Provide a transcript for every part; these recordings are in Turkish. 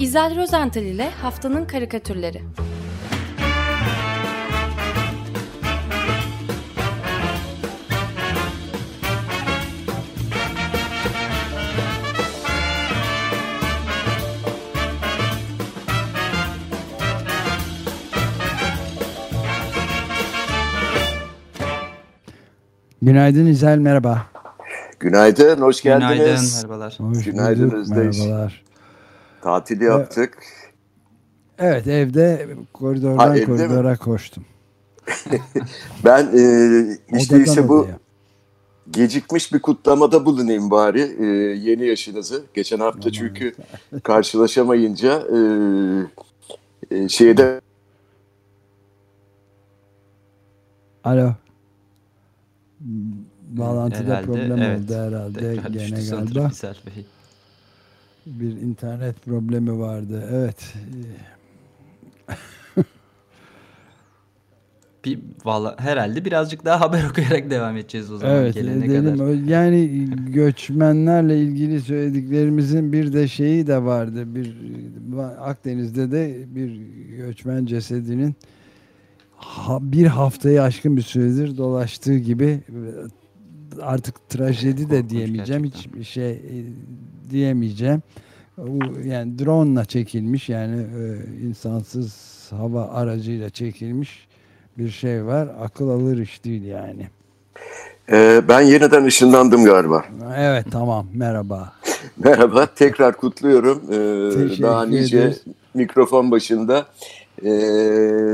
İzel Rozental ile Haftanın Karikatürleri Günaydın İzel merhaba. Günaydın, hoş geldiniz. Günaydın, merhabalar. Hoş Günaydın bulduk, Özdeş. Merhabalar. Tatili yaptık. Evet evde koridordan Ha, evde koridora koştum. Ben e, işte ise bu odaya. gecikmiş bir kutlamada bulunayım bari e, yeni yaşınızı. Geçen hafta çünkü karşılaşamayınca e, e, şeyde Alo. Bağlantıda Herhalde, problem evet. oldu herhalde Tekrar gene galiba. Bey. Bir internet problemi vardı. Evet. Bir, valla herhalde birazcık daha haber okuyarak devam edeceğiz o zaman Evet gelene edelim. kadar. Yani göçmenlerle ilgili söylediklerimizin bir de şeyi de vardı. Bir Akdeniz'de de bir göçmen cesedinin ha- bir haftayı aşkın bir süredir dolaştığı gibi artık trajedi de diyemeyeceğim. Hiçbir şey e, diyemeyeceğim. Yani drone çekilmiş yani e, insansız hava aracıyla çekilmiş bir şey var. Akıl alır iş değil yani. e, ben yeniden ışınlandım galiba. Evet tamam merhaba. Merhaba, tekrar kutluyorum. E, Teşekkür daha nice ederiz. mikrofon başında e,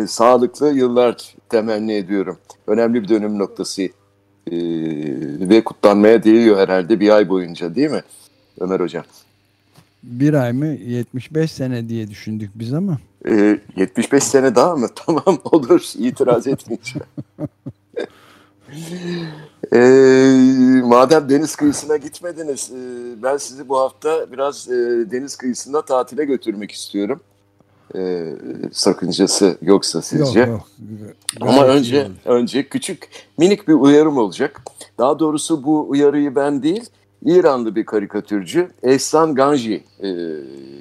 sağlıklı yıllar temenni ediyorum. Önemli bir dönüm noktası e, ve kutlanmaya değiyor herhalde bir ay boyunca değil mi Ömer Hocam? Bir ay mı 75 sene diye düşündük biz ama. Ee, 75 sene daha mı? Tamam olur itiraz etmeyeceğim. Ee, madem deniz kıyısına gitmediniz e, ben sizi bu hafta biraz e, deniz kıyısında tatile götürmek istiyorum. Ee, sakıncası yoksa sizce. Yok yok. Ama Gayet önce önce küçük minik bir uyarım olacak. Daha doğrusu bu uyarıyı ben değil İranlı bir karikatürcü Ehsan Ganji e,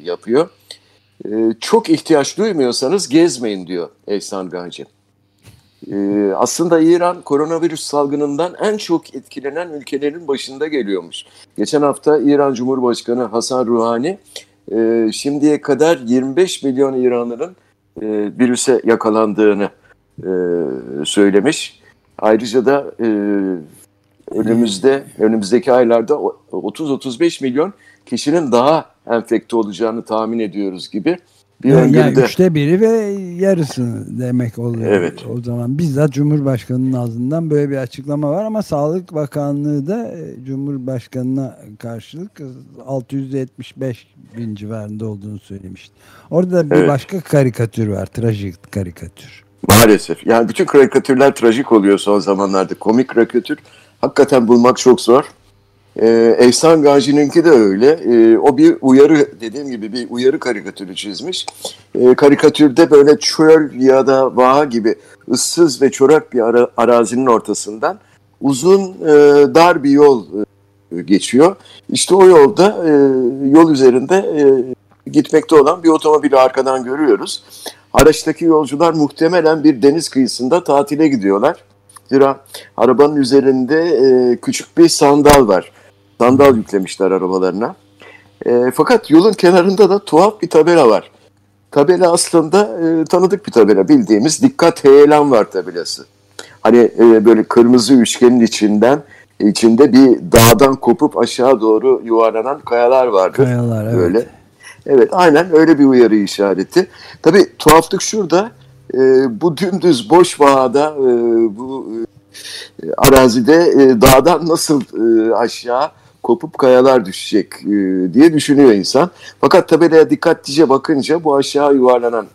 yapıyor. E, çok ihtiyaç duymuyorsanız gezmeyin diyor Ehsan Ganji. E, aslında İran koronavirüs salgınından en çok etkilenen ülkelerin başında geliyormuş. Geçen hafta İran Cumhurbaşkanı Hasan Ruhani e, şimdiye kadar 25 milyon İranlı'nın e, virüse yakalandığını e, söylemiş. Ayrıca da e, önümüzde önümüzdeki aylarda o- 30-35 milyon kişinin daha enfekte olacağını tahmin ediyoruz gibi bir Yani, yani öngörüde. üçte biri ve yarısını demek oluyor. Evet. O zaman bizzat Cumhurbaşkanı'nın ağzından böyle bir açıklama var ama Sağlık Bakanlığı da e, Cumhurbaşkanı'na karşılık 675 bin civarında olduğunu söylemişti. Orada da bir Evet. başka karikatür var. Trajik karikatür. Maalesef. Yani bütün karikatürler trajik oluyor son zamanlarda. Komik karikatür hakikaten bulmak çok zor. Ee, Ehsan Gazi'ninki de öyle. Ee, o bir uyarı dediğim gibi bir uyarı karikatürü çizmiş. Ee, karikatürde böyle çöl ya da vaha gibi ıssız ve çorak bir ara- arazinin ortasından uzun e, dar bir yol e, geçiyor. İşte o yolda e, yol üzerinde e, gitmekte olan bir otomobili arkadan görüyoruz. Araçtaki yolcular muhtemelen bir deniz kıyısında tatile gidiyorlar. Zira arabanın üzerinde e, küçük bir sandal var. Sandal yüklemişler arabalarına. E, fakat yolun kenarında da tuhaf bir tabela var. Tabela aslında e, tanıdık bir tabela. Bildiğimiz dikkat heyelan var tabelası. Hani e, böyle kırmızı üçgenin içinden içinde bir dağdan kopup aşağı doğru yuvarlanan kayalar vardır. Kayalar evet. Böyle. Evet aynen öyle bir uyarı işareti. Tabii tuhaflık şurada. E, bu dümdüz boş vahada e, bu e, arazide e, dağdan nasıl e, aşağı kopup kayalar düşecek e, diye düşünüyor insan. Fakat tabelaya dikkatlice bakınca bu aşağı yuvarlanan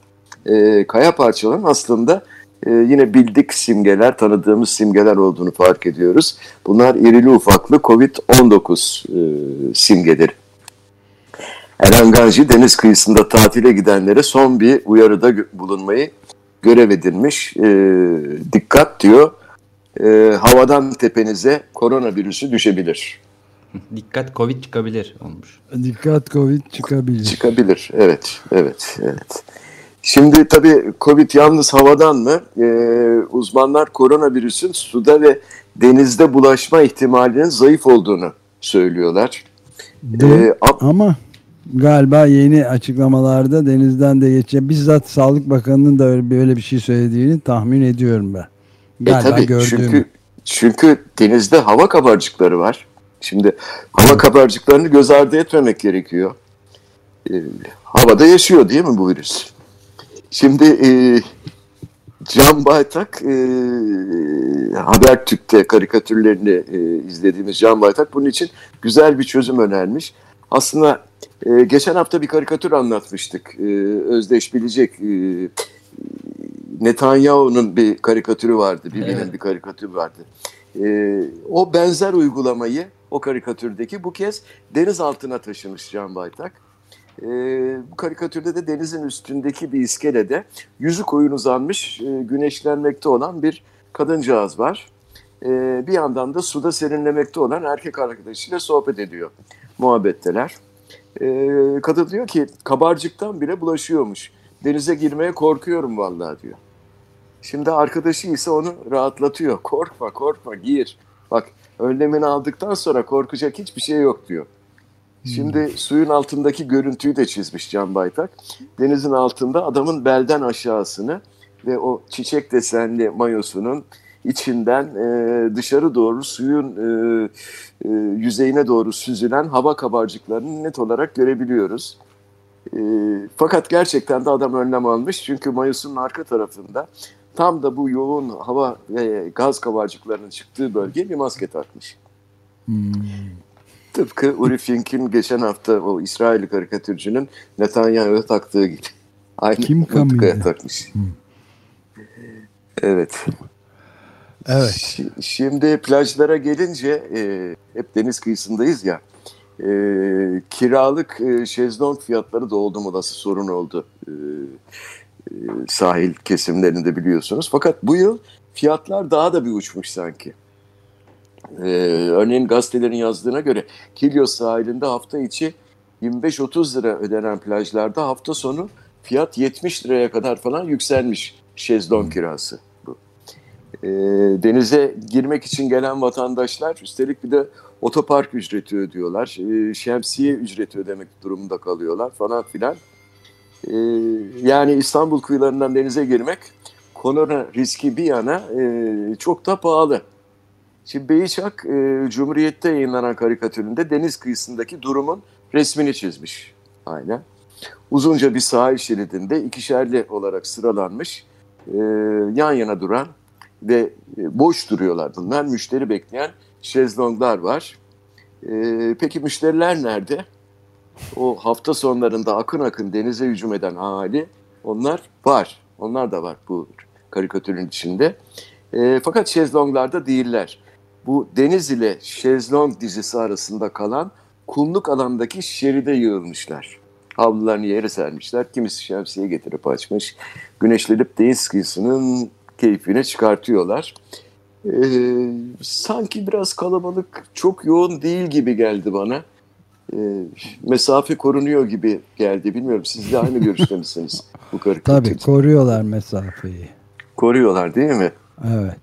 e, kaya parçaların aslında e, yine bildik simgeler, tanıdığımız simgeler olduğunu fark ediyoruz. Bunlar irili ufaklı COVID-19 e, simgeleri. Eren Ganji deniz kıyısında tatile gidenlere son bir uyarıda bulunmayı görev edinmiş. E, dikkat diyor, e, havadan tepenize koronavirüsü düşebilir. Dikkat Covid çıkabilir olmuş. Dikkat Covid çıkabilir. Çıkabilir. Evet, evet, evet. Şimdi tabii Covid yalnız havadan mı? Ee, uzmanlar koronavirüsün suda ve denizde bulaşma ihtimalinin zayıf olduğunu söylüyorlar. Ee, ama galiba yeni açıklamalarda denizden de geçecek. Bizzat Sağlık Bakanı'nın da öyle, böyle bir şey söylediğini tahmin ediyorum ben. Galiba e tabii, gördüğüm. Çünkü, çünkü denizde hava kabarcıkları var. Şimdi hava kabarcıklarını göz ardı etmemek gerekiyor. Ee, havada yaşıyor değil mi bu virüs? Şimdi e, Can Baytak e, Habertürk'te karikatürlerini e, izlediğimiz Can Baytak bunun için güzel bir çözüm önermiş. Aslında e, geçen hafta bir karikatür anlatmıştık. E, Özdeş bilecek. E, Netanyahu'nun bir karikatürü vardı. Birbirinin evet. bir karikatürü vardı. E, o benzer uygulamayı o karikatürdeki bu kez deniz altına taşımış Can Baytak. E, bu karikatürde de denizin üstündeki bir iskelede yüzü koyun uzanmış, e, güneşlenmekte olan bir kadıncağız var. E, bir yandan da suda serinlemekte olan erkek arkadaşıyla sohbet ediyor. Muhabbetteler. E, kadın diyor ki kabarcıktan bile bulaşıyormuş. Denize girmeye korkuyorum vallahi diyor. Şimdi arkadaşı ise onu rahatlatıyor. Korkma korkma gir. Bak önlemini aldıktan sonra korkacak hiçbir şey yok diyor. Şimdi hmm. suyun altındaki görüntüyü de çizmiş Can Baytak. Denizin altında adamın belden aşağısını ve o çiçek desenli mayosunun içinden e, dışarı doğru suyun e, e, yüzeyine doğru süzülen hava kabarcıklarını net olarak görebiliyoruz. E, fakat gerçekten de adam önlem almış çünkü mayosunun arka tarafında tam da bu yoğun hava ve gaz kabarcıklarının çıktığı bölgeye bir maske takmış. Hmm. Tıpkı Uri Fink'in geçen hafta o İsrail karikatürcünün Netanyahu'ya taktığı gibi. Aynı Kim Kamu'ya takmış. Hmm. Evet. Evet. Şimdi plajlara gelince e, hep deniz kıyısındayız ya. E, kiralık e, şezlong fiyatları da oldu mu olası sorun oldu. E, e, sahil kesimlerinde biliyorsunuz. Fakat bu yıl fiyatlar daha da bir uçmuş sanki. Ee, örneğin gazetelerin yazdığına göre Kilyos sahilinde hafta içi 25-30 lira ödenen plajlarda hafta sonu fiyat 70 liraya kadar falan yükselmiş şezlong kirası. Ee, denize girmek için gelen vatandaşlar üstelik bir de otopark ücreti ödüyorlar. Ee, şemsiye ücreti ödemek durumunda kalıyorlar falan filan. Ee, yani İstanbul kıyılarından denize girmek korona riski bir yana e, çok da pahalı. Şimdi Beyçak e, Cumhuriyet'te yayınlanan karikatüründe deniz kıyısındaki durumun resmini çizmiş. Aynen. Uzunca bir sahil şeridinde ikişerli olarak sıralanmış e, yan yana duran ve e, boş duruyorlar bunlar. Müşteri bekleyen şezlonglar var. E, peki müşteriler nerede? O hafta sonlarında akın akın denize hücum eden hali onlar var. Onlar da var bu karikatürün içinde. E, fakat şezlonglarda değiller bu deniz ile şezlong dizisi arasında kalan kumluk alandaki şeride yığılmışlar. Havlularını yere sermişler. Kimisi şemsiye getirip açmış. Güneşlenip kıyısının keyfine çıkartıyorlar. Ee, sanki biraz kalabalık, çok yoğun değil gibi geldi bana. Ee, mesafe korunuyor gibi geldi. Bilmiyorum siz de aynı görüşte misiniz bu karikatür? Tabii koruyorlar mesafeyi. Koruyorlar değil mi? Evet.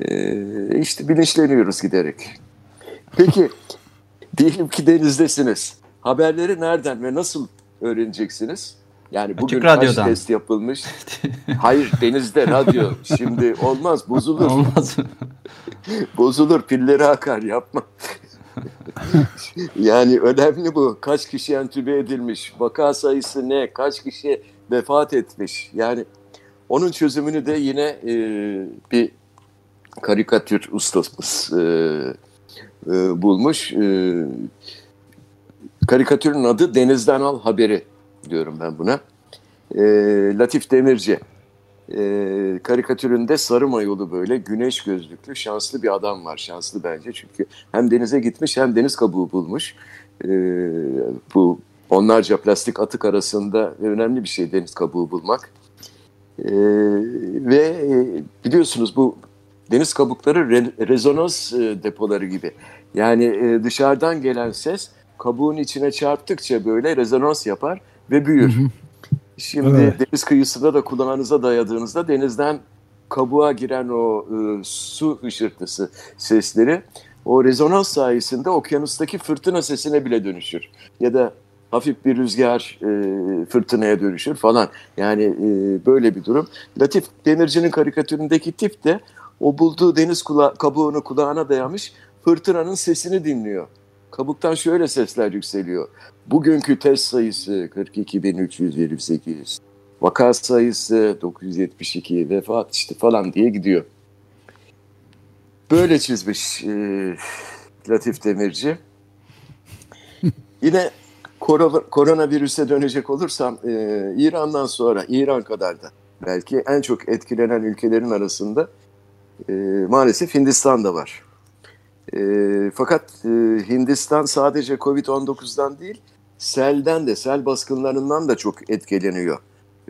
Ee, işte bilinçleniyoruz giderek. Peki diyelim ki denizdesiniz. Haberleri nereden ve nasıl öğreneceksiniz? Yani bugün Açık kaç radyodan. test yapılmış? Hayır denizde radyo. Şimdi olmaz bozulur. Olmaz. bozulur pilleri akar yapma. yani önemli bu. Kaç kişi entübe edilmiş? Vaka sayısı ne? Kaç kişi vefat etmiş? Yani onun çözümünü de yine e, bir karikatür ustamız e, e, bulmuş. E, karikatürün adı Denizden Al Haberi diyorum ben buna. E, Latif Demirci. E, karikatüründe sarı mayolu böyle güneş gözlüklü şanslı bir adam var. Şanslı bence çünkü hem denize gitmiş hem deniz kabuğu bulmuş. E, bu onlarca plastik atık arasında önemli bir şey deniz kabuğu bulmak. E, ve biliyorsunuz bu deniz kabukları re, rezonans e, depoları gibi. Yani e, dışarıdan gelen ses kabuğun içine çarptıkça böyle rezonans yapar ve büyür. Hı hı. Şimdi Evet. deniz kıyısında da kulağınıza dayadığınızda denizden kabuğa giren o e, su hışırtısı sesleri o rezonans sayesinde okyanustaki fırtına sesine bile dönüşür. Ya da hafif bir rüzgar e, fırtınaya dönüşür falan. Yani e, böyle bir durum. Latif Demirci'nin karikatüründeki tip de o bulduğu deniz kula kabuğunu kulağına dayamış fırtınanın sesini dinliyor. Kabuktan şöyle sesler yükseliyor. Bugünkü test sayısı 42.328. Vaka sayısı 972. Vefat işte falan diye gidiyor. Böyle çizmiş e, Latif Demirci. Yine koro- koronavirüse dönecek olursam e, İran'dan sonra İran kadar da belki en çok etkilenen ülkelerin arasında e, maalesef Hindistan da var. E, fakat e, Hindistan sadece Covid-19'dan değil, selden de, sel baskınlarından da çok etkileniyor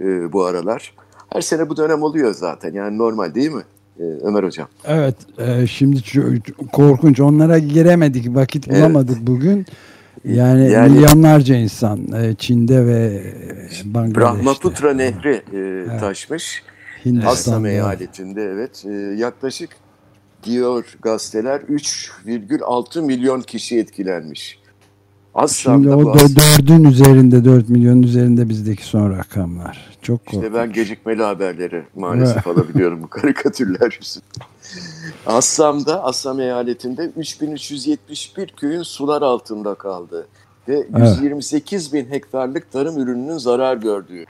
e, bu aralar. Her sene bu dönem oluyor zaten. Yani normal değil mi e, Ömer Hocam? Evet, e, şimdi korkunç. Onlara giremedik, vakit Evet. bulamadık bugün. Yani, Yani- milyonlarca insan e, Çin'de ve Bangladeş'te. Brahmaputra Nehri e, taşmış. Hindistan'da. Assam eyaletinde evet. E, yaklaşık diyor gazeteler 3,6 milyon kişi etkilenmiş. Şimdi Assam'da o dördün üzerinde, dört milyonun üzerinde bizdeki son rakamlar. Çok korkunç. İşte ben gecikmeli haberleri maalesef alabiliyorum bu karikatürler yüzünden. Assam'da, Assam eyaletinde 3371 köyün sular altında kaldı. Ve 128 bin hektarlık tarım ürününün zarar gördüğü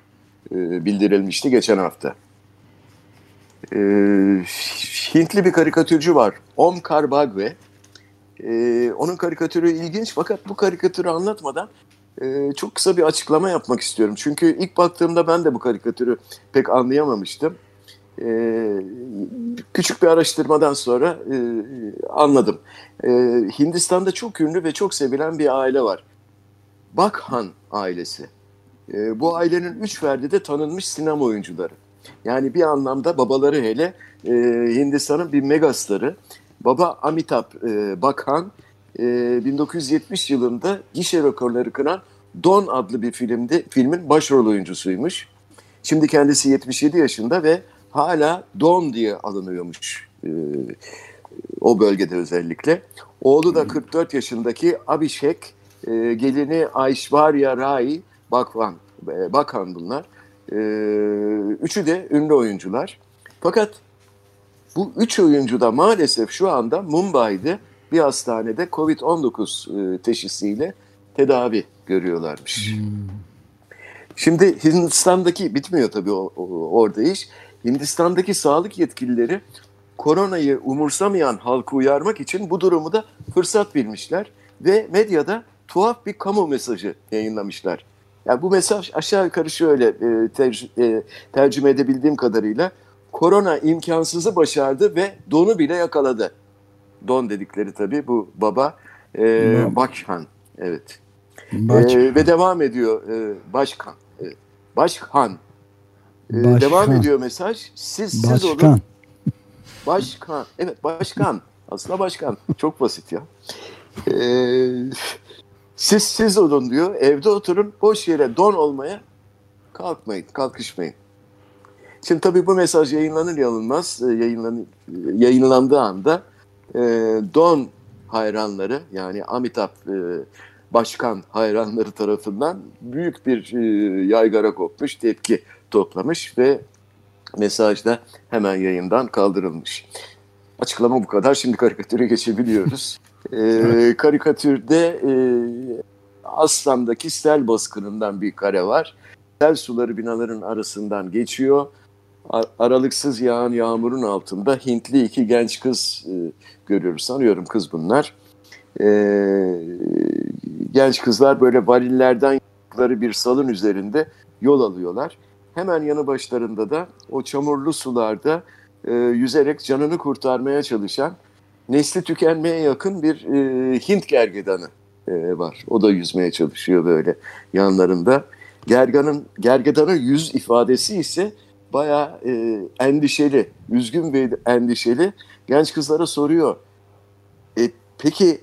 e, bildirilmişti geçen hafta. E, Hintli bir karikatürcü var. Omkar Bagwe. E, onun karikatürü ilginç fakat bu karikatürü anlatmadan e, çok kısa bir açıklama yapmak istiyorum. Çünkü ilk baktığımda ben de bu karikatürü pek anlayamamıştım. E, küçük bir araştırmadan sonra e, anladım. E, Hindistan'da çok ünlü ve çok sevilen bir aile var. Bakhan ailesi. E, bu ailenin üç ferdi de tanınmış sinema oyuncuları. Yani bir anlamda babaları hele e, Hindistan'ın bir megastarı. Baba Amitabh e, Bakhan e, 1970 yılında gişe rekorları kıran Don adlı bir filmde filmin başrol oyuncusuymuş. Şimdi kendisi 77 yaşında ve hala Don diye alınıyormuş e, o bölgede özellikle. Oğlu da 44 yaşındaki Abhishek, e, gelini Aishwarya Rai Bakwan, e, Bakhan bunlar. E, üçü de ünlü oyuncular. Fakat bu üç oyuncu da maalesef şu anda Mumbai'de bir hastanede Covid-19 e, teşhisiyle tedavi görüyorlarmış. Şimdi Hindistan'daki bitmiyor tabii o, o- orada iş. Hindistan'daki sağlık yetkilileri koronayı umursamayan halkı uyarmak için bu durumu da fırsat bilmişler ve medyada tuhaf bir kamu mesajı yayınlamışlar. Yani bu mesaj aşağı yukarı şöyle e, terc- e, tercüme edebildiğim kadarıyla korona imkansızı başardı ve donu bile yakaladı. Don dedikleri tabii bu baba e. Bakhan. Evet. Baş, Ee, ve devam ediyor e, başkan. Evet. Başkan. Ee, Başkan. Devam ediyor mesaj. Siz siz olun. başkan. Başkan. Evet başkan. Aslında başkan. Çok basit ya. Ee, siz siz olun diyor. Evde oturun. Boş yere don olmaya kalkmayın. Kalkışmayın. Şimdi tabii bu mesaj yayınlanır yayınlanmaz e, yayınlan, yayınlandığı anda e, Don hayranları yani Amitabh e, başkan hayranları tarafından büyük bir e, yaygara kopmuş, tepki toplamış ve mesaj da hemen yayından kaldırılmış. Açıklama bu kadar. Şimdi karikatüre geçebiliyoruz. E, karikatürde e, Aslan'daki sel baskınından bir kare var. Sel suları binaların arasından geçiyor. Aralıksız yağan yağmurun altında Hintli iki genç kız e, görüyoruz. Sanıyorum kız bunlar. E, genç kızlar böyle varillerden yaptıkları bir salın üzerinde yol alıyorlar. Hemen yanı başlarında da o çamurlu sularda e, yüzerek canını kurtarmaya çalışan nesli tükenmeye yakın bir e, Hint gergedanı e, var. O da yüzmeye çalışıyor böyle yanlarında. Gerganın, gergedanın yüz ifadesi ise bayağı e, endişeli, üzgün ve endişeli. Genç kızlara soruyor. E, peki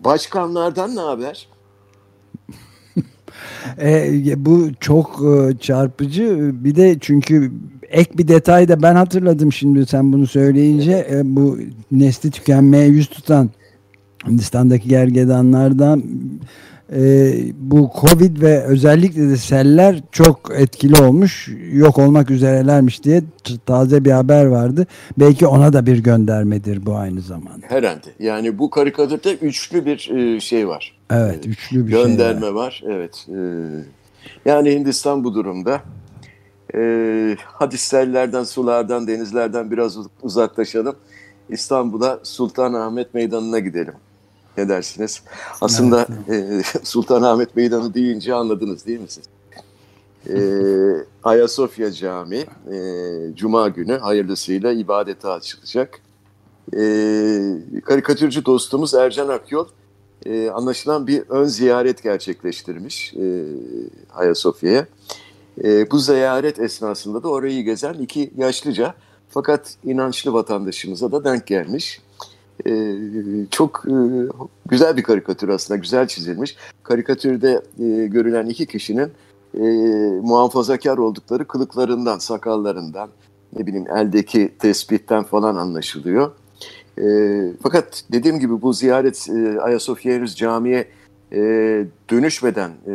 Başkanlardan ne haber? E, bu çok e, çarpıcı. Bir de çünkü ek bir detay da ben hatırladım şimdi sen bunu söyleyince. E, bu nesli tükenmeye yüz tutan Hindistan'daki gergedanlardan e, bu Covid ve özellikle de seller çok etkili olmuş. Yok olmak üzerelermiş diye taze bir haber vardı. Belki ona da bir göndermedir bu aynı zamanda. Herhalde. Yani bu karikatürde üçlü bir e, şey var. Evet, üçlü bir şey. Gönderme var. var. Evet. E, yani Hindistan bu durumda. E, hadi sellerden, sulardan, denizlerden biraz uz- uzaklaşalım. İstanbul'a Sultanahmet Meydanı'na gidelim. Ne dersiniz? Aslında e, Sultanahmet Meydanı deyince anladınız değil mi siz? E, Ayasofya Camii e, Cuma günü hayırlısıyla ibadete açılacak. E, karikatürcü dostumuz Ercan Akyol e, anlaşılan bir ön ziyaret gerçekleştirmiş e, Ayasofya'ya. E, bu ziyaret esnasında da orayı gezen iki yaşlıca fakat inançlı vatandaşımıza da denk gelmiş. E, çok e, güzel bir karikatür aslında, güzel çizilmiş. Karikatürde e, görülen iki kişinin e, muhafazakar oldukları kılıklarından, sakallarından, ne bileyim eldeki tespitten falan anlaşılıyor. E, fakat dediğim gibi bu ziyaret e, Ayasofya henüz camiye e, dönüşmeden e,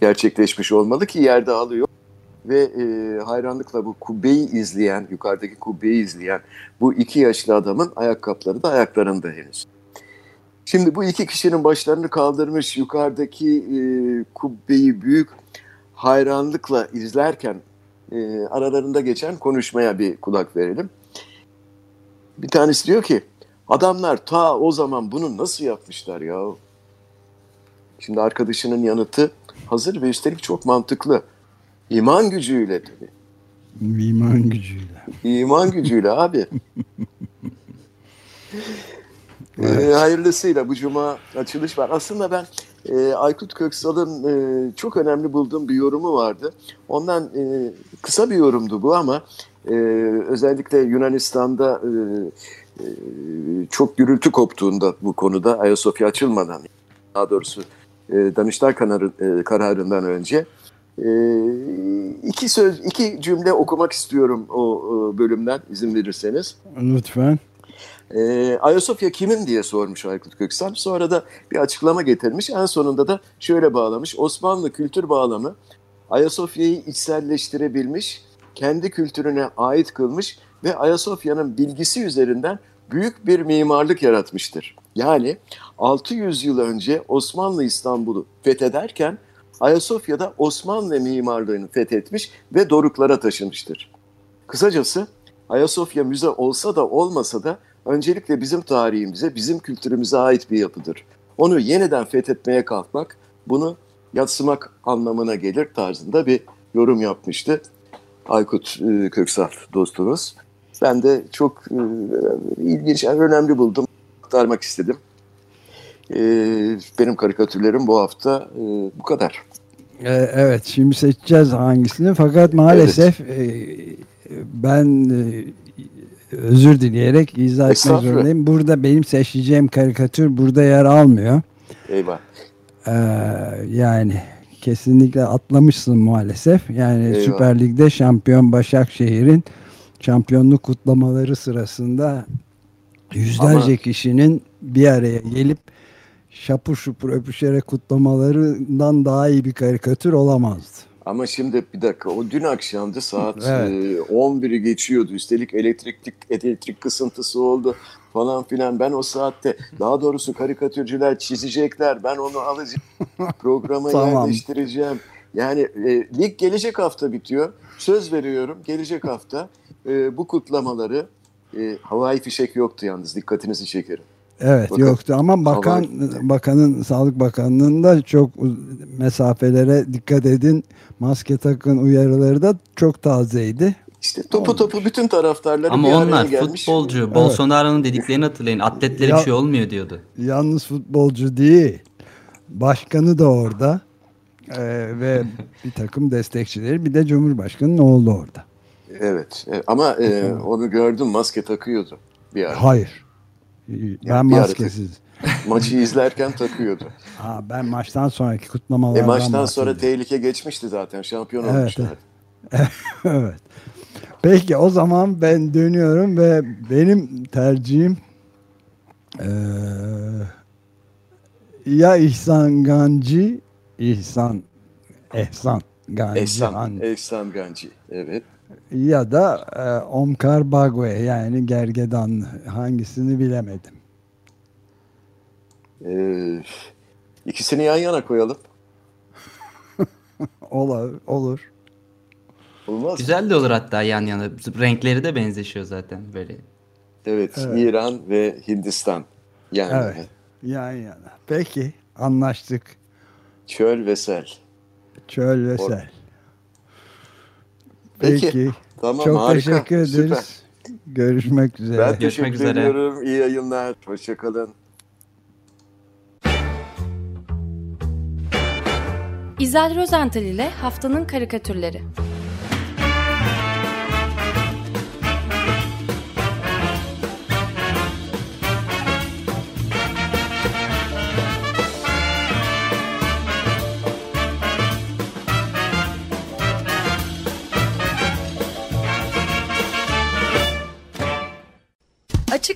gerçekleşmiş olmalı ki yerde alıyor ve e, hayranlıkla bu kubbeyi izleyen, yukarıdaki kubbeyi izleyen bu iki yaşlı adamın ayakkabıları da ayaklarında henüz. Şimdi bu iki kişinin başlarını kaldırmış yukarıdaki e, kubbeyi büyük hayranlıkla izlerken e, aralarında geçen konuşmaya bir kulak verelim. Bir tanesi diyor ki adamlar ta o zaman bunu nasıl yapmışlar ya? Şimdi arkadaşının yanıtı hazır ve üstelik çok mantıklı. İman gücüyle tabii. İman gücüyle. İman gücüyle abi. Ee, hayırlısıyla bu cuma açılış var. Aslında ben e, Aykut Köksal'ın e, çok önemli bulduğum bir yorumu vardı. Ondan e, kısa bir yorumdu bu ama e, özellikle Yunanistan'da e, e, çok gürültü koptuğunda bu konuda Ayasofya açılmadan daha doğrusu e, Danıştay kararı, e, kararından önce e, iki söz iki cümle okumak istiyorum o, o bölümden izin verirseniz. Lütfen. E, Ayasofya kimin diye sormuş Aykut Köksal. Sonra da bir açıklama getirmiş. En sonunda da şöyle bağlamış. Osmanlı kültür bağlamı Ayasofya'yı içselleştirebilmiş, kendi kültürüne ait kılmış ve Ayasofya'nın bilgisi üzerinden büyük bir mimarlık yaratmıştır. Yani 600 yıl önce Osmanlı İstanbul'u fethederken Ayasofya'da Osmanlı mimarlığını fethetmiş ve doruklara taşımıştır. Kısacası Ayasofya müze olsa da olmasa da öncelikle bizim tarihimize, bizim kültürümüze ait bir yapıdır. Onu yeniden fethetmeye kalkmak, bunu yatsımak anlamına gelir tarzında bir yorum yapmıştı Aykut e, Köksal dostumuz. Ben de çok e, ilginç, önemli buldum, aktarmak istedim. E, benim karikatürlerim bu hafta e, bu kadar. E, evet şimdi seçeceğiz hangisini fakat maalesef e, ben e, özür dileyerek izah etmek zorundayım. Burada benim seçeceğim karikatür burada yer almıyor. Eyvah. Ee, yani kesinlikle atlamışsın maalesef. Yani Eyvah. Süper Lig'de şampiyon Başakşehir'in şampiyonluk kutlamaları sırasında yüzlerce Ama- kişinin bir araya gelip şapur şupur öpüşerek kutlamalarından daha iyi bir karikatür olamazdı. Ama şimdi bir dakika o dün akşamdı saat Evet. e, 11'i geçiyordu. Üstelik elektrik elektrik kısıntısı oldu falan filan. Ben o saatte daha doğrusu karikatürcüler çizecekler. Ben onu alacağım. Programa Tamam. yerleştireceğim. Yani e, lig gelecek hafta bitiyor. Söz veriyorum gelecek hafta e, bu kutlamaları e, havai fişek yoktu yalnız dikkatinizi çekerim. Evet Bakın, yoktu ama bakan bakanın Sağlık Bakanlığı'nın da çok mesafelere dikkat edin. Maske takın uyarıları da çok tazeydi. İşte topu topu bütün taraftarları Ama bir araya onlar gelmiş. futbolcu. Bolsonaro'nun dediklerini hatırlayın. Atletlere Ya- bir şey olmuyor diyordu. Yalnız futbolcu değil. Başkanı da orada. Ee, ve bir takım destekçileri bir de Cumhurbaşkanı'nın oğlu orada. Evet e, ama e, onu gördüm maske takıyordu bir ara. Hayır. Ben ara- maskesiz. Maçı izlerken takıyordu. Ha, ben maçtan sonraki kutlamalardan E maçtan sonra tehlike geçmişti zaten. Şampiyon Evet, olmuşlardı. evet. Peki o zaman ben dönüyorum ve benim tercihim eee, ya İhsan Ganci, İhsan, Ehsan Ganci Ehsan, Han- Ehsan Ganci. Evet. Ya da e, Omkar Bagwe yani Gergedan hangisini bilemedim. Ee, ikisini yan yana koyalım. Olur, olur. Olmaz? Güzel de olur hatta yan yana. Renkleri de benzeşiyor zaten böyle. Evet, Evet. İran ve Hindistan. Yani Evet. Yan yana. Peki anlaştık. çöl ve sel. Çöl ve Or- sel. Peki, Peki. Tamam Çok harika. teşekkür ederiz. Görüşmek üzere. Ben Görüşmek teşekkür üzere. ediyorum. İyi yayınlar. Hoşçakalın. İzel Rozental ile Haftanın Karikatürleri